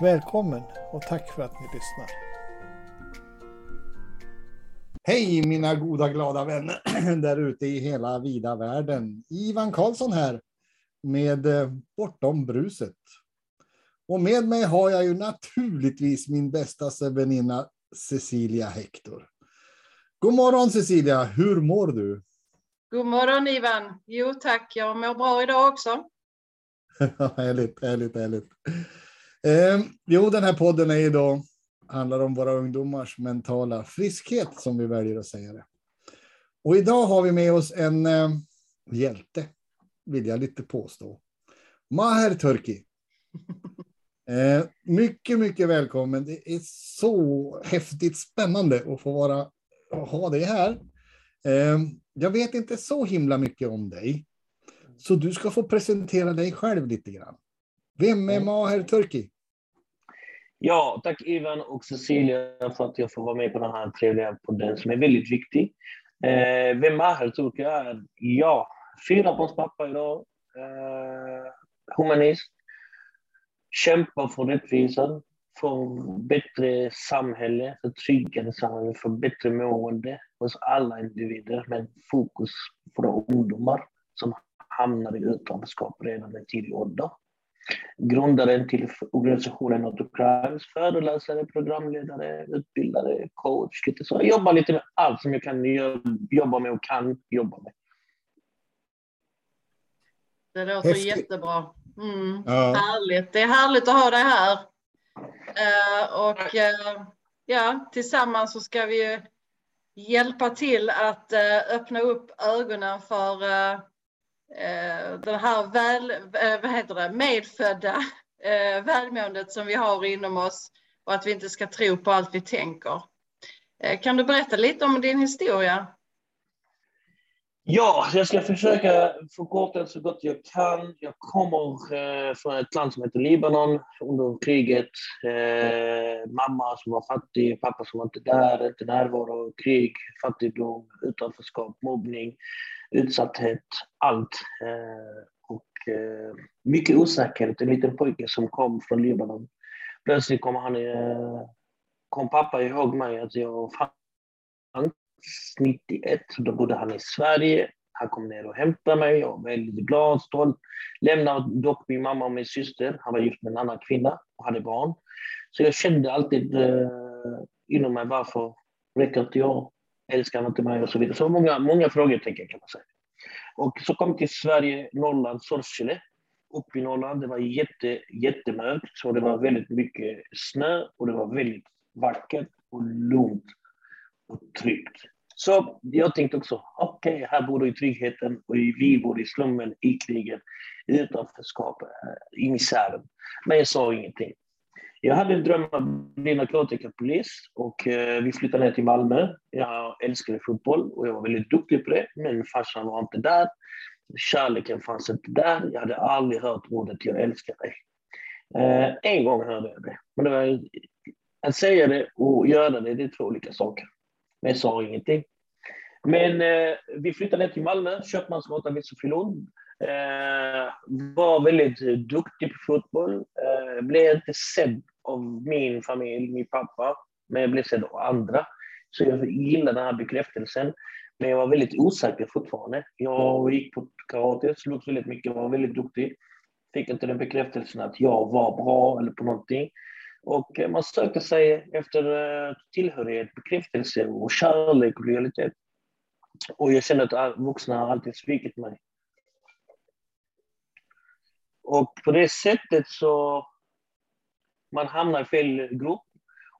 Välkommen och tack för att ni lyssnar. Hej mina goda glada vänner där ute i hela vida världen. Ivan Karlsson här med eh, Bortom bruset. Och med mig har jag ju naturligtvis min bästa väninna Cecilia Hector. God morgon Cecilia, hur mår du? God morgon Ivan. Jo tack, jag mår bra idag också. härligt, härligt, härligt. Eh, jo, den här podden är idag, handlar om våra ungdomars mentala friskhet, som vi väljer att säga det. Och idag har vi med oss en eh, hjälte, vill jag lite påstå. Maher Turki. Eh, mycket, mycket välkommen. Det är så häftigt spännande att få vara och ha dig här. Eh, jag vet inte så himla mycket om dig, så du ska få presentera dig själv lite grann. Vem är Maher Turki? Ja, tack Ivan och Cecilia för att jag får vara med på den här trevliga podden som är väldigt viktig. Eh, vem Maher Turk är? Ja, fyrabarnspappa idag. Eh, humanist. Kämpar för rättvisan, för bättre samhälle, för tryggare samhälle, för bättre mående hos alla individer med fokus på ungdomar som hamnar i utanförskap redan i tidig ålder grundaren till organisationen Not to Crimes, föreläsare, programledare, utbildare, coach. Lite så. Jag jobbar lite med allt som jag kan jobba med och kan jobba med. Det låter Häftigt. jättebra. Mm, ja. Härligt. Det är härligt att ha dig här. Uh, och uh, ja, tillsammans så ska vi hjälpa till att uh, öppna upp ögonen för Eh, det här väl, eh, vad heter det, medfödda eh, välmåendet som vi har inom oss och att vi inte ska tro på allt vi tänker. Kan du berätta lite om din historia? Ja, jag ska försöka förkorta så gott jag kan. Jag kommer från ett land som heter Libanon under kriget. Mamma som var fattig, pappa som var inte där, inte närvaro, krig, fattigdom, utanförskap, mobbning utsatthet, allt. Eh, och eh, mycket osäkerhet. En liten pojke som kom från Libanon. Plötsligt kom, han, eh, kom pappa ihåg mig att jag fanns 91. Då bodde han i Sverige. Han kom ner och hämtade mig. Jag var väldigt glad, stolt. Lämnade dock min mamma och min syster. Han var gift med en annan kvinna och hade barn. Så jag kände alltid eh, inom mig varför räcker inte jag? Älskar han inte mig och så vidare. Så många, många frågetecken kan man säga. Och så kom till Sverige, Norrland, Sorsele. Upp i Norrland, det var jätte, jättemörkt, så det var väldigt mycket snö och det var väldigt vackert och lugnt och tryggt. Så jag tänkte också, okej, okay, här bor du i tryggheten och vi bor i slummen, i kriget, utanförskap, eh, i misären. Men jag sa ingenting. Jag hade en dröm att bli narkotikapolis och eh, vi flyttade ner till Malmö. Jag älskade fotboll och jag var väldigt duktig på det, men farsan var inte där. Kärleken fanns inte där. Jag hade aldrig hört ordet jag älskar dig. Eh, en gång hörde jag det, men det var, att säga det och göra det, det är två olika saker. Men jag sa ingenting. Men eh, vi flyttade ner till Malmö, Köpmansgatan vid Sofielund. Eh, var väldigt eh, duktig på fotboll. Eh, blev inte sedd av min familj, min pappa, men jag blev sedd av andra. Så jag gillade den här bekräftelsen. Men jag var väldigt osäker fortfarande. Jag gick på karate, slogs väldigt mycket, var väldigt duktig. Fick inte den bekräftelsen att jag var bra eller på någonting. Och man sökte sig efter eh, tillhörighet, bekräftelse och kärlek och lojalitet. Och jag kände att vuxna har alltid svikit mig. Och på det sättet så man hamnar i fel grupp.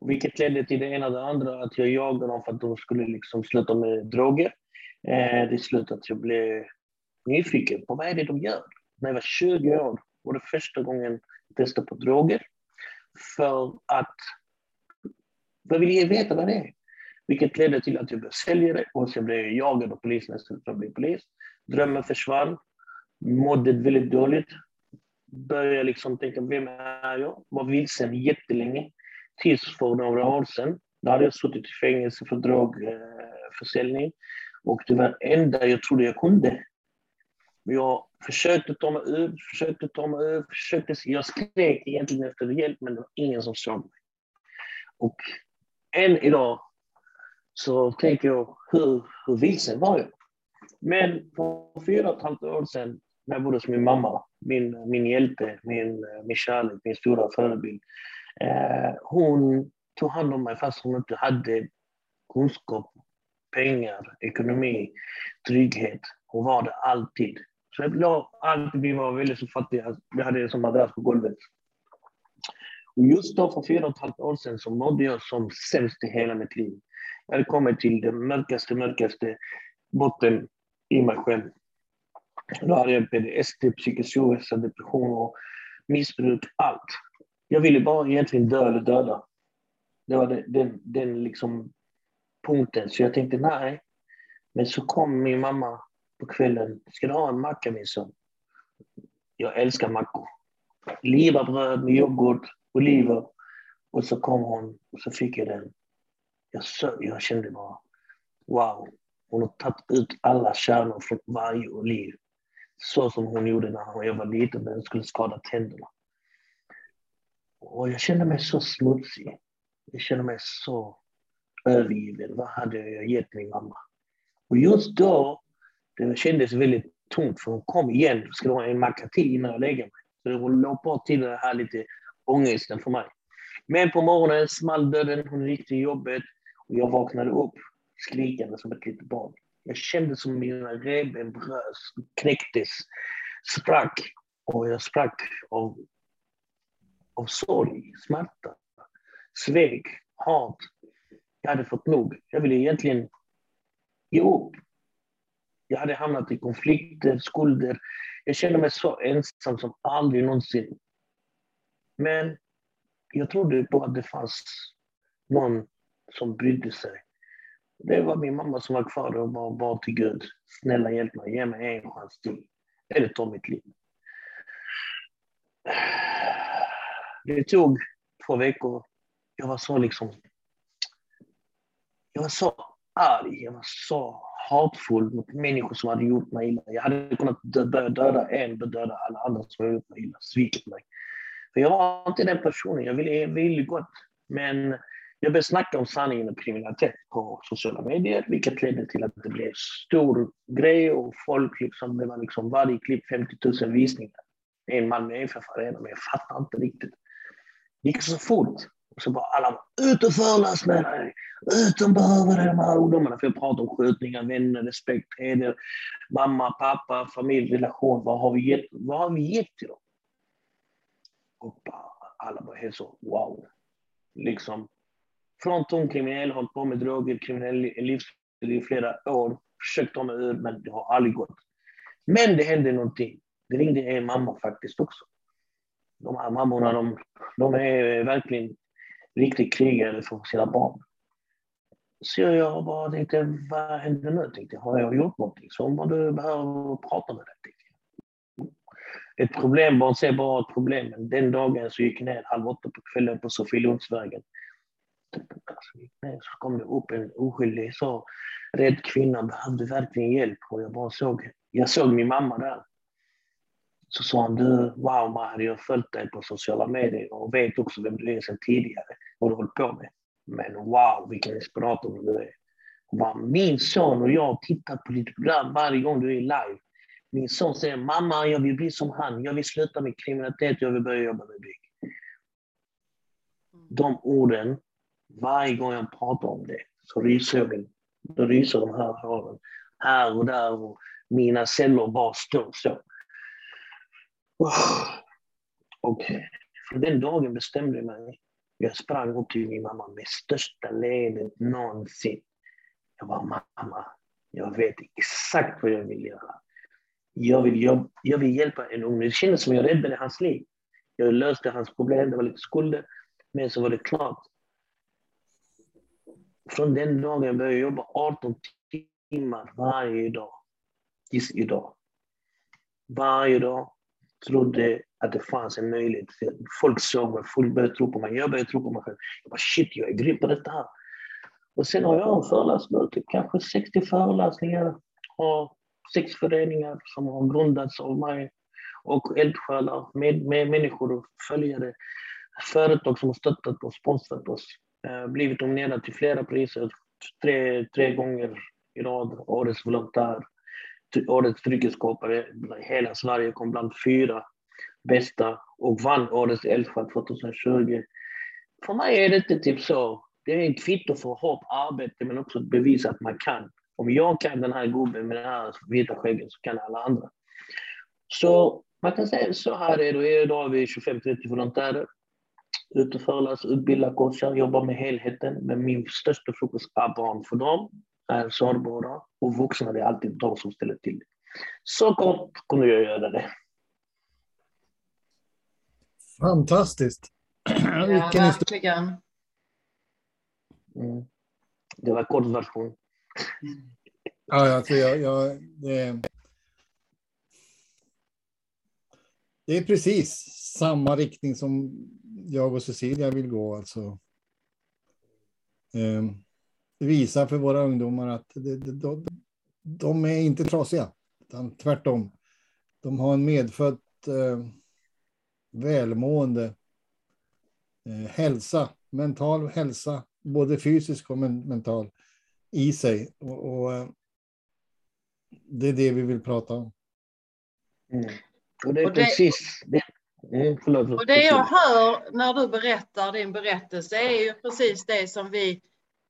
Vilket ledde till det ena och det andra, att jag jagade dem för att de skulle liksom sluta med droger. Eh, det slutade att jag blev nyfiken på vad är det de gör. När jag var 20 år var det första gången jag testade på droger. för att jag ville veta vad det är. Vilket ledde till att jag blev säljare och sen blev jag jagad av polisen istället för att bli polis. Drömmen försvann. Mådde väldigt dåligt. Började liksom tänka, vem är jag? Var vilsen jättelänge. Tills för några år sedan, då hade jag suttit i fängelse för drogförsäljning. Och det var det enda jag trodde jag kunde. Jag försökte ta mig ur, försökte ta mig ur, försökte. Jag skrek egentligen efter hjälp, men det var ingen som såg mig. Och än idag så tänker jag, hur, hur vilsen var jag? Men för fyra och ett halvt år sedan, jag bodde hos min mamma, min, min hjälte, min, min kärlek, min stora förebild. Eh, hon tog hand om mig fast hon inte hade kunskap, pengar, ekonomi, trygghet. Hon var det alltid. Så jag alltid, vi var väldigt så fattiga, vi hade en som madrass på golvet. Och just då, för fyra och ett halvt år sedan, så mådde jag som sämst i hela mitt liv. Jag hade kommit till den mörkaste, mörkaste botten i mig själv. Då hade jag PTSD, psykisk ohälsa, depression och missbruk, allt. Jag ville bara egentligen dö eller döda. Det var den, den, den liksom punkten. Så jag tänkte nej. Men så kom min mamma på kvällen. Ska du ha en macka min son? Jag älskar mackor. Livabröd med yoghurt, oliver. Och så kom hon och så fick jag den. Jag, så, jag kände bara, wow. Hon har tagit ut alla kärnor från varje oliv. Så som hon gjorde när jag var liten när jag skulle skada tänderna. Och jag kände mig så smutsig. Jag kände mig så övergiven. Vad hade jag gett min mamma? Och just då, det kändes väldigt tomt för hon kom igen. Ska du ha en macka till innan jag lägger mig? Så det låg på till den här lite ångesten för mig. Men på morgonen small dörren, hon gick till jobbet och jag vaknade upp skrikande som ett litet barn. Jag kände som mina revben bröts, knäcktes, sprack. Och jag sprack av, av sorg, smärta, svek, hat. Jag hade fått nog. Jag ville egentligen ge upp. Jag hade hamnat i konflikter, skulder. Jag kände mig så ensam som aldrig någonsin. Men jag trodde på att det fanns någon som brydde sig. Det var min mamma som var kvar och bara bad till Gud. Snälla hjälp mig, ge mig en chans till. Eller ta mitt liv. Det tog två veckor. Jag var så liksom... Jag var så arg. Jag var så hatfull mot människor som hade gjort mig illa. Jag hade kunnat börja döda en döda alla andra som hade gjort mig illa, svikit mig. För jag var inte den personen. Jag ville, jag ville gott. Men jag började snacka om sanningen och kriminalitet på sociala medier, vilket ledde till att det blev stor grej och folk liksom, det var liksom varje klipp 50 000 visningar. En man med FF Arena, men jag fattar inte riktigt. Det gick så fort. Och så bara alla ut och föreläs med dig! Ut och behöver de här ungdomarna. För jag pratar om skjutningar, vänner, respekt, heder, mamma, pappa, familj, relation. Vad har vi gett, vad har vi gett till dem? Och bara, alla bara helt så, wow. Liksom, från tung kriminell, hållit på med droger, kriminell livsstil i flera år, försökt ta mig ur, men det har aldrig gått. Men det hände någonting. Det ringde en mamma faktiskt också. De här mammorna, de, de är verkligen riktigt krigare för sina barn. Så jag bara tänkte, vad händer nu? Tänkte, har jag gjort någonting? Så om du behöver prata med dig. Ett problembarn ser bara ett problem. Men den dagen så gick jag ner halv åtta på kvällen på Sofielundsvägen så kom det upp en oskyldig, så rädd kvinna, behövde verkligen hjälp. Och jag bara såg, jag såg min mamma där. Så sa han, du, wow Mahdi, jag har följt dig på sociala medier och vet också vem du är sedan tidigare, vad du håller på med. Men wow, vilken inspirator du är. Bara, min son och jag tittar på ditt program varje gång du är live. Min son säger, mamma, jag vill bli som han. Jag vill sluta med kriminalitet, jag vill börja jobba med bygg. De orden varje gång jag pratar om det så ryser jag då ryser de här håren här och där och mina celler bara står så. Och för den dagen bestämde jag mig. Jag sprang upp till min mamma med största leendet någonsin. Jag bara, mamma, jag vet exakt vad jag vill göra. Jag vill, jag, jag vill hjälpa en ung Det kändes som jag räddade hans liv. Jag löste hans problem, det var lite skulder. Men så var det klart. Från den dagen började jag jobba 18 timmar varje dag. Tills idag. Varje dag trodde att det fanns en möjlighet. Folk såg mig, folk började tro på mig. Jag började tro på mig själv. Jag bara shit, jag är grym på detta här. Och sen har jag typ föreläsningar, kanske 60 föreläsningar och sex föreningar som har grundats av mig och eldsjälar, med, med människor och följare, företag som har stöttat och sponsrat oss, Eh, blivit nominerad till flera priser, tre, tre gånger i rad, årets volontär, årets trygghetsskapare, hela Sverige kom bland fyra bästa och vann årets eldsjäl 2020. För mig är det inte typ så, det är ett kvitto för hårt arbete men också ett bevis att man kan. Om jag kan den här gubben med den här vita skäggen så kan alla andra. Så man kan säga så här är det. Idag har vi 25-30 volontärer. Ute och föreläser, utbildar coachar, jobbar med helheten. Men min största fokus är barn för dem, är sårbara. Och vuxna, det är alltid de som ställer till det. Så kort kunde jag göra det. Fantastiskt. Ja, verkligen. Mm. Det var kort version. Ja, alltså jag, jag, det, det är precis samma riktning som jag och Cecilia vill gå. Alltså. Eh, visa för våra ungdomar att de, de, de är inte trasiga, utan tvärtom. De har en medfödd eh, välmående eh, hälsa, mental hälsa, både fysisk och men, mental i sig. Och, och, eh, det är det vi vill prata om. Mm. Och det är och det, precis det. Mm, förlåt, och det jag hör när du berättar din berättelse är ju precis det som vi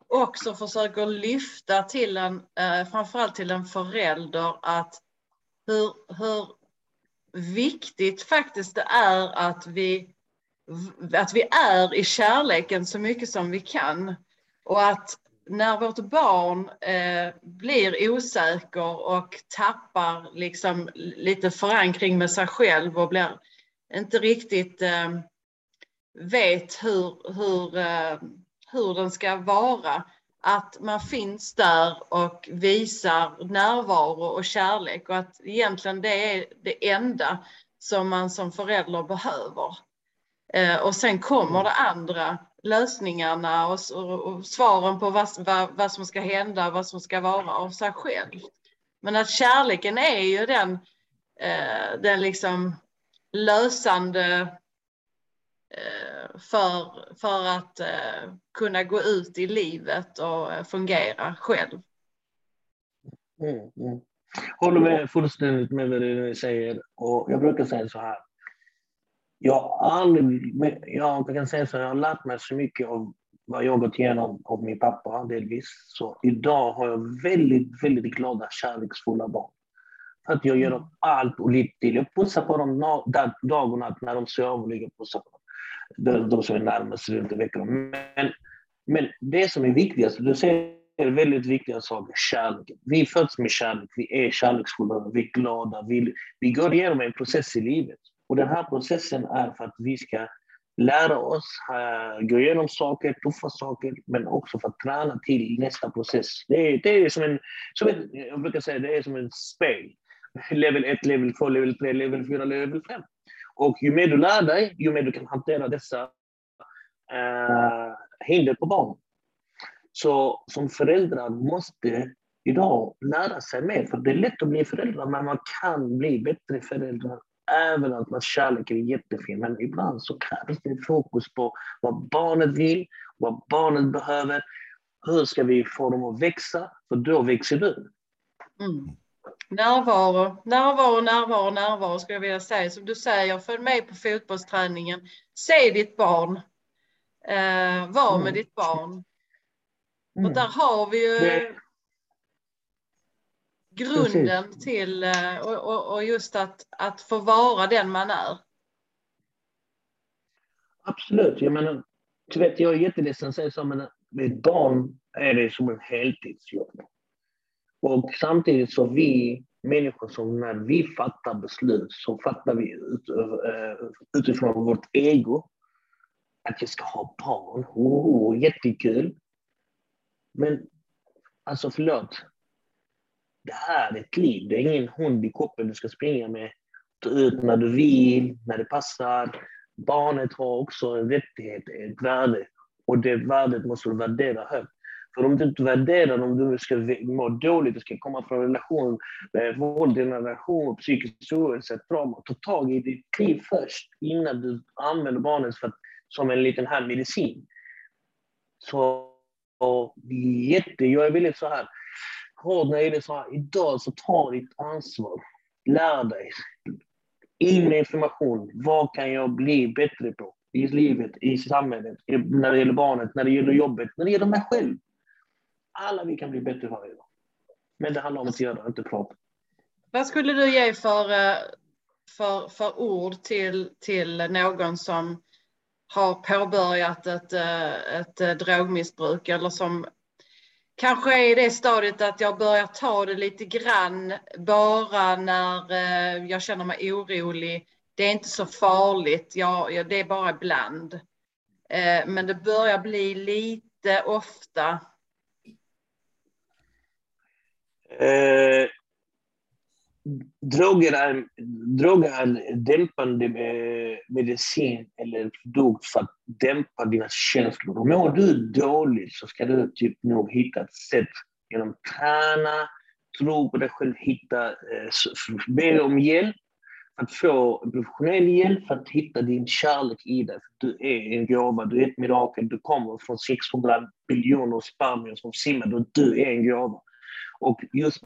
också försöker lyfta till en, eh, framförallt till en förälder, att hur, hur viktigt faktiskt det är att vi, att vi är i kärleken så mycket som vi kan. Och att när vårt barn eh, blir osäker och tappar liksom lite förankring med sig själv och blir inte riktigt eh, vet hur, hur, eh, hur den ska vara, att man finns där och visar närvaro och kärlek och att egentligen det är det enda som man som förälder behöver. Eh, och sen kommer det andra lösningarna och, och, och svaren på vad, vad, vad, som ska hända, vad som ska vara av sig själv. Men att kärleken är ju den, eh, den liksom lösande eh, för, för att eh, kunna gå ut i livet och eh, fungera själv. Mm, mm. Håller med fullständigt med vad du säger. Och jag brukar säga så här jag har aldrig, jag kan säga så, jag har lärt mig så mycket av vad jag gått igenom av min pappa delvis. Så idag har jag väldigt, väldigt glada, kärleksfulla barn. För att jag gör dem allt och lite till. Jag pussar på dem dag och natt när de sover. Ligger och pussar på dem. De, de som är närmast runt och väcker dem. Men, men det som är viktigast, du säger väldigt viktiga saker, kärleken. Vi föds med kärlek, vi är kärleksfulla, vi är glada, vi, vi går igenom en process i livet. Och den här processen är för att vi ska lära oss, uh, gå igenom saker, tuffa saker, men också för att träna till nästa process. Det är, det är som en, som en, jag brukar säga, det är som en spel. Level 1, level 2, level 3, level 4, level 5. Och ju mer du lär dig, ju mer du kan hantera dessa uh, hinder på banan. Så som föräldrar måste idag lära sig mer, för det är lätt att bli föräldrar, men man kan bli bättre föräldrar även att kärlek är jättefin, men ibland så krävs det fokus på vad barnet vill, vad barnet behöver. Hur ska vi få dem att växa? För då växer du. Mm. Närvaro, närvaro, närvaro, närvaro skulle jag vilja säga. Som du säger, följ med på fotbollsträningen. Se ditt barn. Eh, var med mm. ditt barn. Mm. Och där har vi ju det grunden Precis. till eh, och, och, och, just att, att få vara den man är. Absolut. Jag menar, du vet, jag är jätteledsen att säga så, men med ett barn är det som en heltidsjobb. Och samtidigt så vi människor som när vi fattar beslut så fattar vi ut, uh, utifrån vårt ego. att jag ska ha barn. Oh, jättekul. Men alltså förlåt. Det här är ett liv. Det är ingen hund i koppen du ska springa med. Ta ut när du vill, när det passar. Barnet har också en rättighet, ett värde. Och det värdet måste du värdera högt. För om du inte värderar om du ska må dåligt, du ska komma från en relation, med våld i en relation, psykisk ohälsa, trauma, ta tag i ditt liv först innan du använder barnet för att, som en liten här medicin. Så jätte, jag är väldigt så här hård när det så här, idag så ta ditt ansvar. Lär dig. In med information. Vad kan jag bli bättre på? I livet, i samhället, när det gäller barnet, när det gäller jobbet, när det gäller mig själv. Alla vi kan bli bättre varje dag. Men det handlar om att göra, inte prata. Vad skulle du ge för, eh, för, för ord till, till någon som har påbörjat ett, eh, ett eh, drogmissbruk eller som kanske är i det stadiet att jag börjar ta det lite grann bara när eh, jag känner mig orolig. Det är inte så farligt, jag, det är bara ibland. Eh, men det börjar bli lite ofta Eh, droger, är, droger är en dämpande eh, medicin eller produkt för att dämpa dina känslor. Och mår du dåligt så ska du typ nog hitta ett sätt genom att träna, tro på dig själv, hitta, eh, be om hjälp att få professionell hjälp för att hitta din kärlek i dig. Du är en gåva, du är ett mirakel, du kommer från 600 biljoner spermier som simmar och du är en gåva. Och just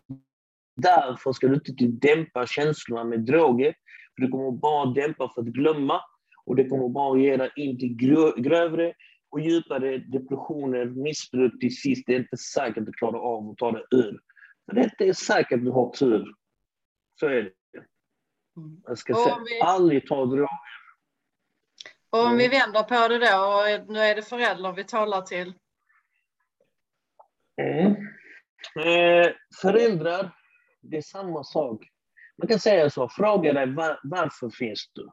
därför ska du inte typ dämpa känslorna med droger. För det kommer bara dämpa för att glömma. Och det kommer bara ge dig in till grövre och djupare depressioner, missbruk till sist. Det är inte säkert att du klarar av att ta dig ur. För det är säkert att du har tur. Så är det. Jag ska säga, vi... aldrig ta droger. om vi vänder på det då, och nu är det föräldrar vi talar till. Mm. Eh, föräldrar, det är samma sak. Man kan säga så, fråga dig var, varför finns du?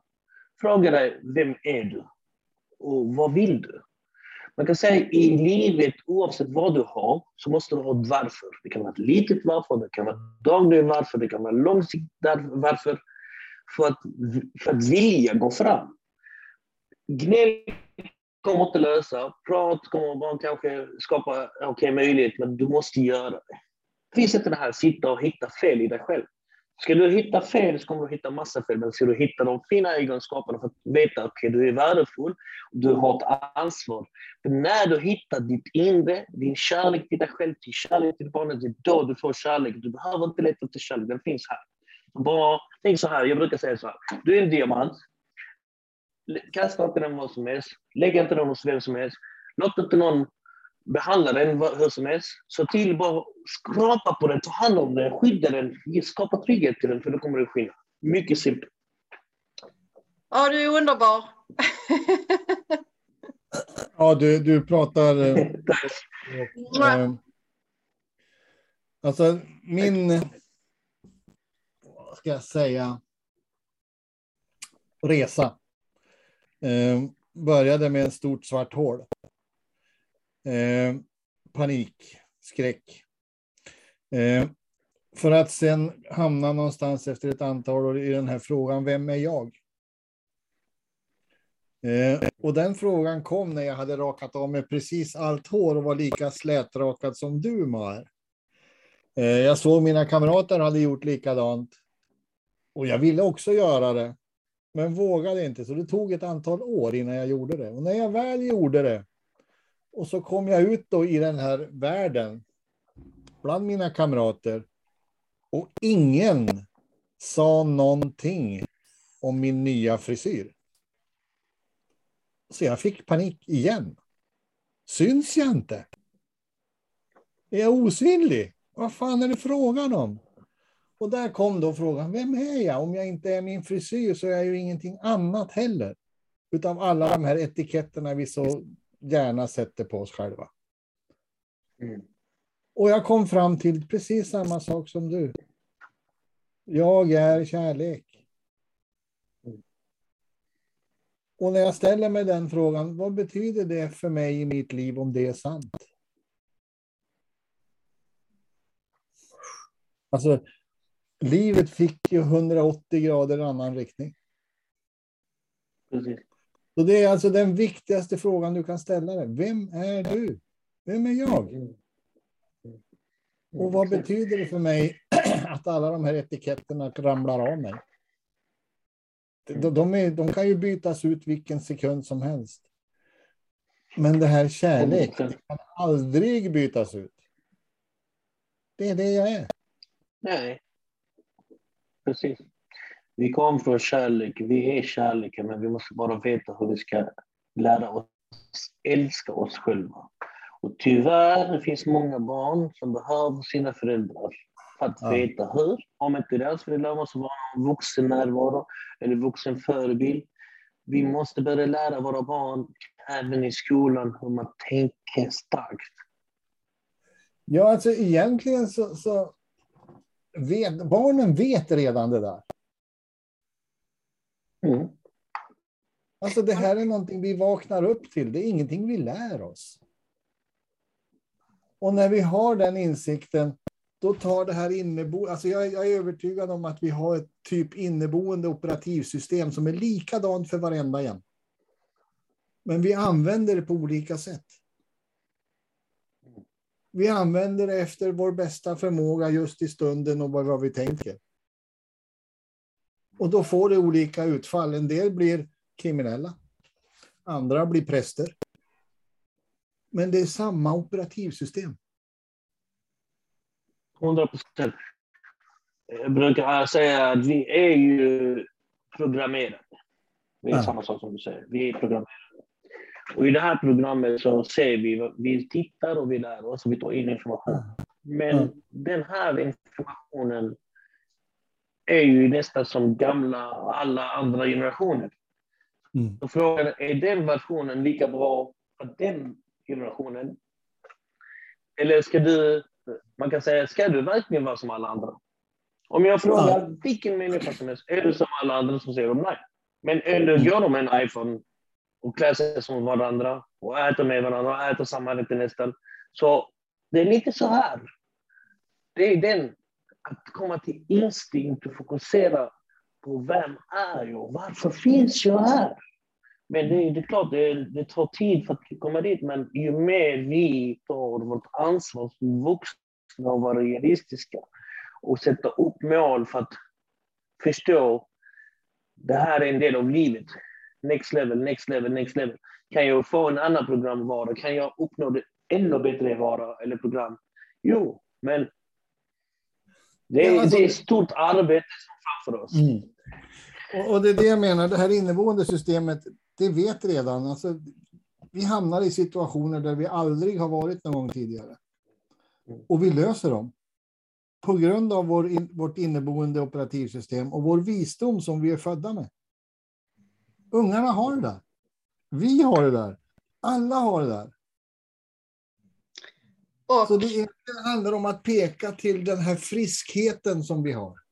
Fråga dig, vem är du? Och vad vill du? Man kan säga i livet, oavsett vad du har, så måste du ha ett varför. Det kan vara ett litet varför, det kan vara ett dagligt varför, det kan vara långsiktigt varför. För att, för att vilja gå fram. Gnäll kommer inte lösa. Prat kommer bara kanske skapa okay, möjlighet, men du måste göra det. Det finns inte det här sitta och hitta fel i dig själv. Ska du hitta fel så kommer du hitta massa fel, men ska du hitta de fina egenskaperna för att veta att okay, du är värdefull, du har ett ansvar. För när du hittar ditt inre, din kärlek till dig själv, till kärlek till barnet, det är då du får kärlek. Du behöver inte leta efter kärlek, den finns här. Bara, tänk så här, jag brukar säga så här, du är en diamant, Kasta inte den vad som helst. Lägg inte den hos vem som helst. Låt inte någon behandla den hur som helst. Så till bara skrapa på den, ta hand om den, skydda den, skapa trygghet till den, för då kommer det skina. Mycket simpelt. Ja, du är underbar. ja, du, du pratar... Eh, och, eh, alltså, min... Vad ska jag säga? Resa Eh, började med en stort svart hål. Eh, panik, skräck. Eh, för att sen hamna någonstans efter ett antal år i den här frågan, vem är jag? Eh, och den frågan kom när jag hade rakat av mig precis allt hår och var lika slätrakad som du, Mar. Eh, jag såg mina kamrater hade gjort likadant. Och jag ville också göra det men vågade inte. Så det tog ett antal år innan jag gjorde det. Och när jag väl gjorde det och så kom jag ut då i den här världen bland mina kamrater och ingen sa någonting om min nya frisyr. Så jag fick panik igen. Syns jag inte? Är jag osynlig? Vad fan är det frågan om? Och där kom då frågan, vem är jag? Om jag inte är min frisyr så är jag ju ingenting annat heller. Utav alla de här etiketterna vi så gärna sätter på oss själva. Mm. Och jag kom fram till precis samma sak som du. Jag är kärlek. Och när jag ställer mig den frågan, vad betyder det för mig i mitt liv om det är sant? Alltså, livet fick ju 180 grader annan riktning. Precis. Så det är alltså den viktigaste frågan du kan ställa dig. Vem är du? Vem är jag? Mm. Och vad betyder det för mig att alla de här etiketterna ramlar av mig? De, de, är, de kan ju bytas ut vilken sekund som helst. Men det här kärlek det kan aldrig bytas ut. Det är det jag är. Nej. Precis. Vi kom från kärlek, vi är kärleken, men vi måste bara veta hur vi ska lära oss älska oss själva. Och tyvärr det finns många barn som behöver sina föräldrar för att ja. veta hur. Om inte deras föräldrar måste vara en vuxen närvaro eller vuxen förebild. Vi måste börja lära våra barn, även i skolan, hur man tänker starkt. Ja, alltså egentligen så, så vet, barnen vet redan det där. Mm. Alltså det här är någonting vi vaknar upp till. Det är ingenting vi lär oss. Och när vi har den insikten, då tar det här inneboende... Alltså jag, jag, är övertygad om att vi har ett typ inneboende operativsystem som är likadant för varenda en. Men vi använder det på olika sätt. Vi använder det efter vår bästa förmåga just i stunden och vad vi tänker. Och då får det olika utfall. En del blir kriminella. Andra blir präster. Men det är samma operativsystem. 100 procent. Jag brukar säga att vi är ju programmerade. Det är ja. samma sak som du säger. Vi är programmerade. Och i det här programmet så ser vi, vi tittar och vi lär oss och vi tar in information. Men ja. den här informationen är ju nästan som gamla alla andra generationer. Mm. Så frågan är, är den versionen lika bra för den generationen? Eller ska du, man kan säga, ska du verkligen vara som alla andra? Om jag frågar ja. vilken människa som helst, är du som alla andra så säger de nej. Men ändå går de med en iPhone och klär sig som varandra och äter med varandra och äter samma rätt nästan. Så det är lite så här. Det är den, att komma till instinkt och fokusera på vem är jag? Varför finns jag här? Men det, det är klart, det, det tar tid för att komma dit, men ju mer vi tar vårt ansvar som vuxna och vara realistiska och sätta upp mål för att förstå det här är en del av livet. Next level, next level, next level. Kan jag få en annan programvara? Kan jag uppnå det ännu bättre vara eller program? Jo, men det är, alltså, det är stort arbete framför oss. Mm. Och, och, det är det jag menar, det här inneboende systemet, det vet redan. Alltså, vi hamnar i situationer där vi aldrig har varit någon gång tidigare. Och vi löser dem. På grund av vår vårt inneboende operativsystem och vår visdom som vi är födda med. Ungarna har det där. Vi har det där. Alla har det där. Och... Så det handlar om att peka till den här friskheten som vi har.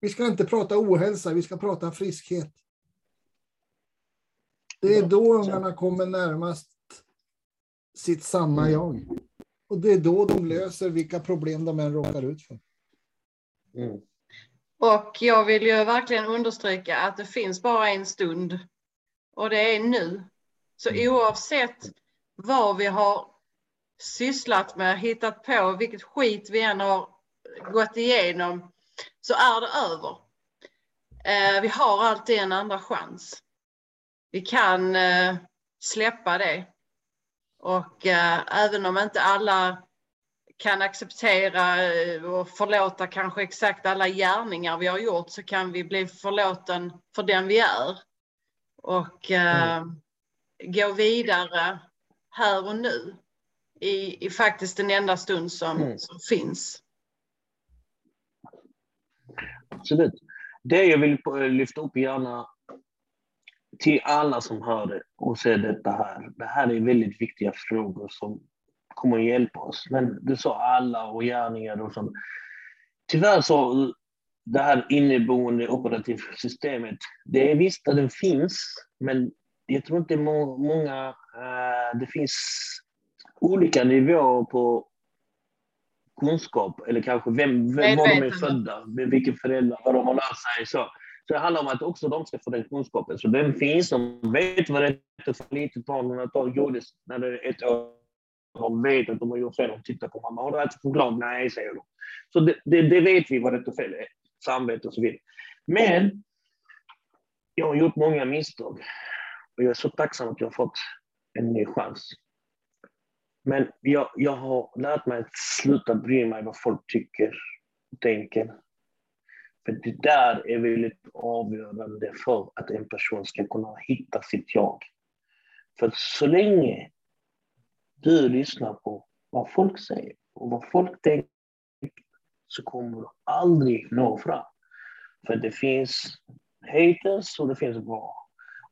Vi ska inte prata ohälsa, vi ska prata friskhet. Det är då ungarna kommer närmast sitt sanna jag. Och det är då de löser vilka problem de än råkar ut för. Mm. Och jag vill ju verkligen understryka att det finns bara en stund. Och det är nu. Så mm. oavsett vad vi har sysslat med, hittat på, vilket skit vi än har gått igenom, så är det över. Eh, vi har alltid en andra chans. Vi kan eh, släppa det. Och eh, även om inte alla kan acceptera och förlåta kanske exakt alla gärningar vi har gjort så kan vi bli förlåten för den vi är. Och mm. gå vidare här och nu i, i faktiskt den enda stund som, mm. som finns. Absolut. Det jag vill lyfta upp gärna till alla som hör det och ser detta här. Det här är väldigt viktiga frågor som kommer att hjälpa oss. Men du sa alla och gärningar och sånt. Tyvärr så det här inneboende operativsystemet. Det är visst att den finns, men jag tror inte må, många... Uh, det finns olika nivåer på kunskap, eller kanske vem, vem var de är födda, med vilka föräldrar, vad de har lärt sig. Så. så det handlar om att också de ska få den kunskapen. Så den finns, de vet vad det är för litet barn att ta godis när det är ett år. De vet att de har gjort fel. De tittar på mamma. Har du ätit choklad? Nej, säger de. Så det, det, det, vet vi vad rätt och fel är. Samvete och så vidare. Men jag har gjort många misstag. Och jag är så tacksam att jag har fått en ny chans. Men jag, jag har lärt mig att sluta bry mig vad folk tycker och tänker. För det där är väldigt avgörande för att en person ska kunna hitta sitt jag. För så länge du lyssnar på vad folk säger och vad folk tänker så kommer du aldrig nå fram. För det finns haters och det finns bra.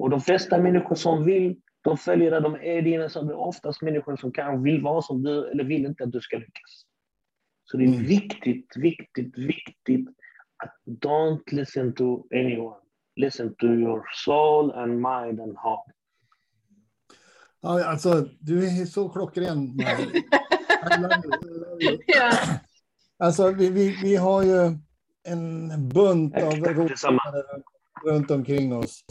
Och de flesta människor som vill de följer där de är det är oftast människor som kanske vill vara som du eller vill inte att du ska lyckas. Så det är mm. viktigt, viktigt, viktigt att don't listen to anyone. Listen to your soul and mind and heart. Ja, alltså, du är så klockren. Alltså, vi, vi, vi har ju en bunt av rådgivare runt omkring oss.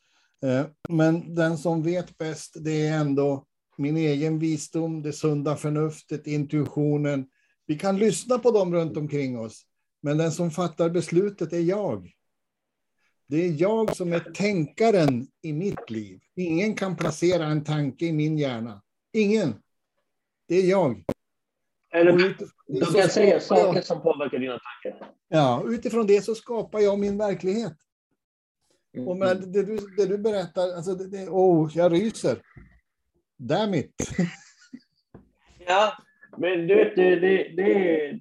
Eh, men den som vet bäst, det är ändå min egen visdom, det sunda förnuftet, intuitionen. Vi kan lyssna på dem runt omkring oss, men den som fattar beslutet är jag. Det är jag som är tänkaren i mitt liv. Ingen kan placera en tanke i min hjärna. Ingen. Det är jag. Eller, du kan säga saker jag, som påverkar dina tankar. Ja, utifrån det så skapar jag min verklighet. Mm. Och med det, du, det du berättar, alltså det, det, oh, jag ryser. Damn it. ja, men du vet, det, det, det, är,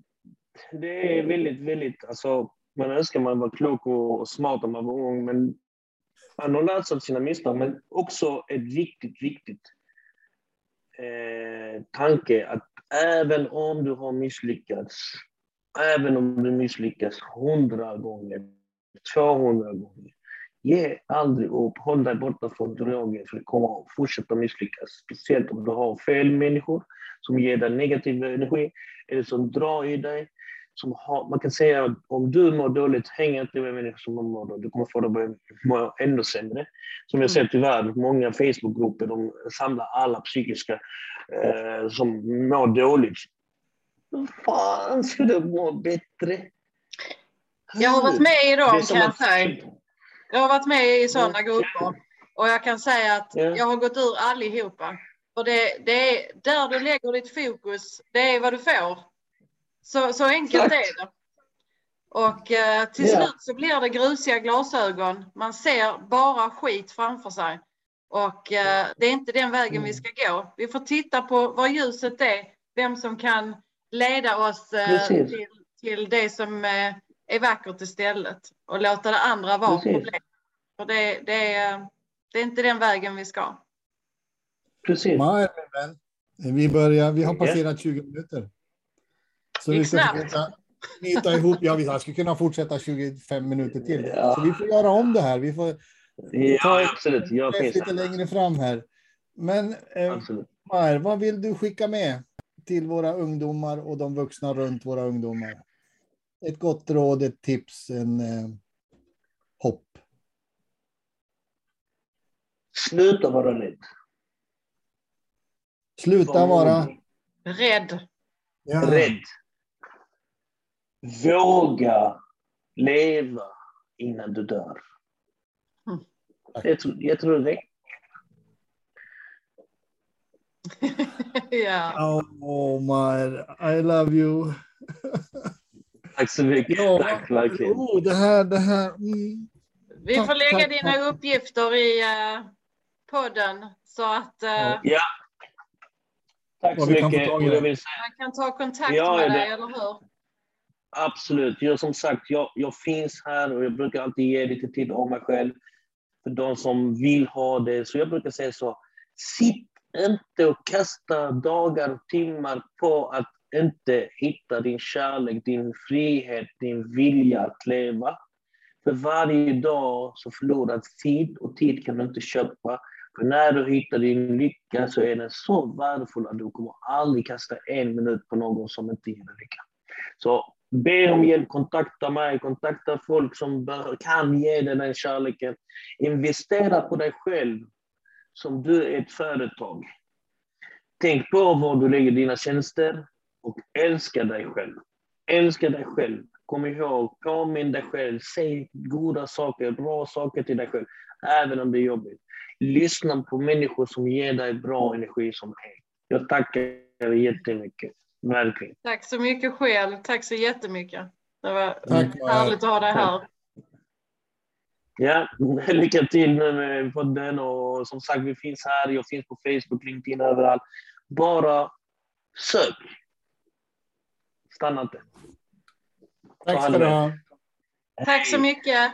det är väldigt, väldigt, alltså man önskar man var klok och, smart om man var ung, men man har lärt sig av sina misstag. Men också ett viktigt, viktigt eh, tanke att även om du har misslyckats, även om du misslyckas hundra gånger, 200 gånger, Ge aldrig upp, håll dig borta från droger för det kommer fortsätta misslyckas. Speciellt om du har fel människor som ger dig negativ energi eller som drar i dig. Som har, man kan säga att om du mår dåligt, häng inte med människor som mår dåligt. Du kommer få det att må ännu sämre. Som jag ser tyvärr, många Facebookgrupper, de samlar alla psykiska eh, som mår dåligt. Hur fan ska du må bättre? Jag har varit med i dem kan jag säga. Jag har varit med i sådana grupper och jag kan säga att jag har gått ur allihopa. För det, det är där du lägger ditt fokus, det är vad du får. Så, så enkelt Exakt. är det. Och eh, till yeah. slut så blir det grusiga glasögon. Man ser bara skit framför sig. Och eh, det är inte den vägen mm. vi ska gå. Vi får titta på var ljuset är, vem som kan leda oss eh, till, till det som eh, är vackert istället och låta det andra vara Precis. problem. För det, det, är, det är inte den vägen vi ska. Precis. Nej, vi, börjar, vi har passerat 20 minuter. Så vi ska försöka knyta ihop. Ja, vi skulle kunna fortsätta 25 minuter till. Ja. Så vi får göra om det här. Vi får ja, absolut. Jag finns lite längre fram här. Men eh, Mar, vad vill du skicka med till våra ungdomar och de vuxna runt våra ungdomar? Ett gott råd, ett tips, en eh, hopp? Sluta vara rädd. Sluta vara... Rädd. Ja. Rädd. Våga leva innan du dör. Mm. Jag, tror, jag tror det yeah. Oh my, I love you. Tack så mycket. Ja, Tack verkligen. Oh, det här, det här. Mm. Vi tack, får lägga tack, dina tack. uppgifter i uh, podden så att. Uh, ja. Tack så mycket. Kan man kan ta kontakt ja, med dig, eller hur? Absolut. Jag, som sagt, jag, jag finns här och jag brukar alltid ge lite tid av mig själv för de som vill ha det. Så jag brukar säga så. Sitt inte att kasta dagar och timmar på att inte hitta din kärlek, din frihet, din vilja att leva. För varje dag så förloras tid och tid kan du inte köpa. För när du hittar din lycka så är den så värdefull att du kommer aldrig kasta en minut på någon som inte ger dig lycka. Så be om hjälp, kontakta mig, kontakta folk som kan ge dig den kärleken. Investera på dig själv som du är ett företag. Tänk på var du lägger dina tjänster och älska dig själv. Älska dig själv. Kom ihåg, påminn dig själv. Säg goda saker, bra saker till dig själv, även om det är jobbigt. Lyssna på människor som ger dig bra energi som är. Jag tackar dig jättemycket. Verkligen. Tack så mycket själv. Tack så jättemycket. Det var Tack, härligt att ha dig här. Ja, lycka till nu med podden och som sagt, vi finns här. Jag finns på Facebook, LinkedIn, överallt. Bara sök. Stanna inte. Tack ska du ha. Tack så mycket.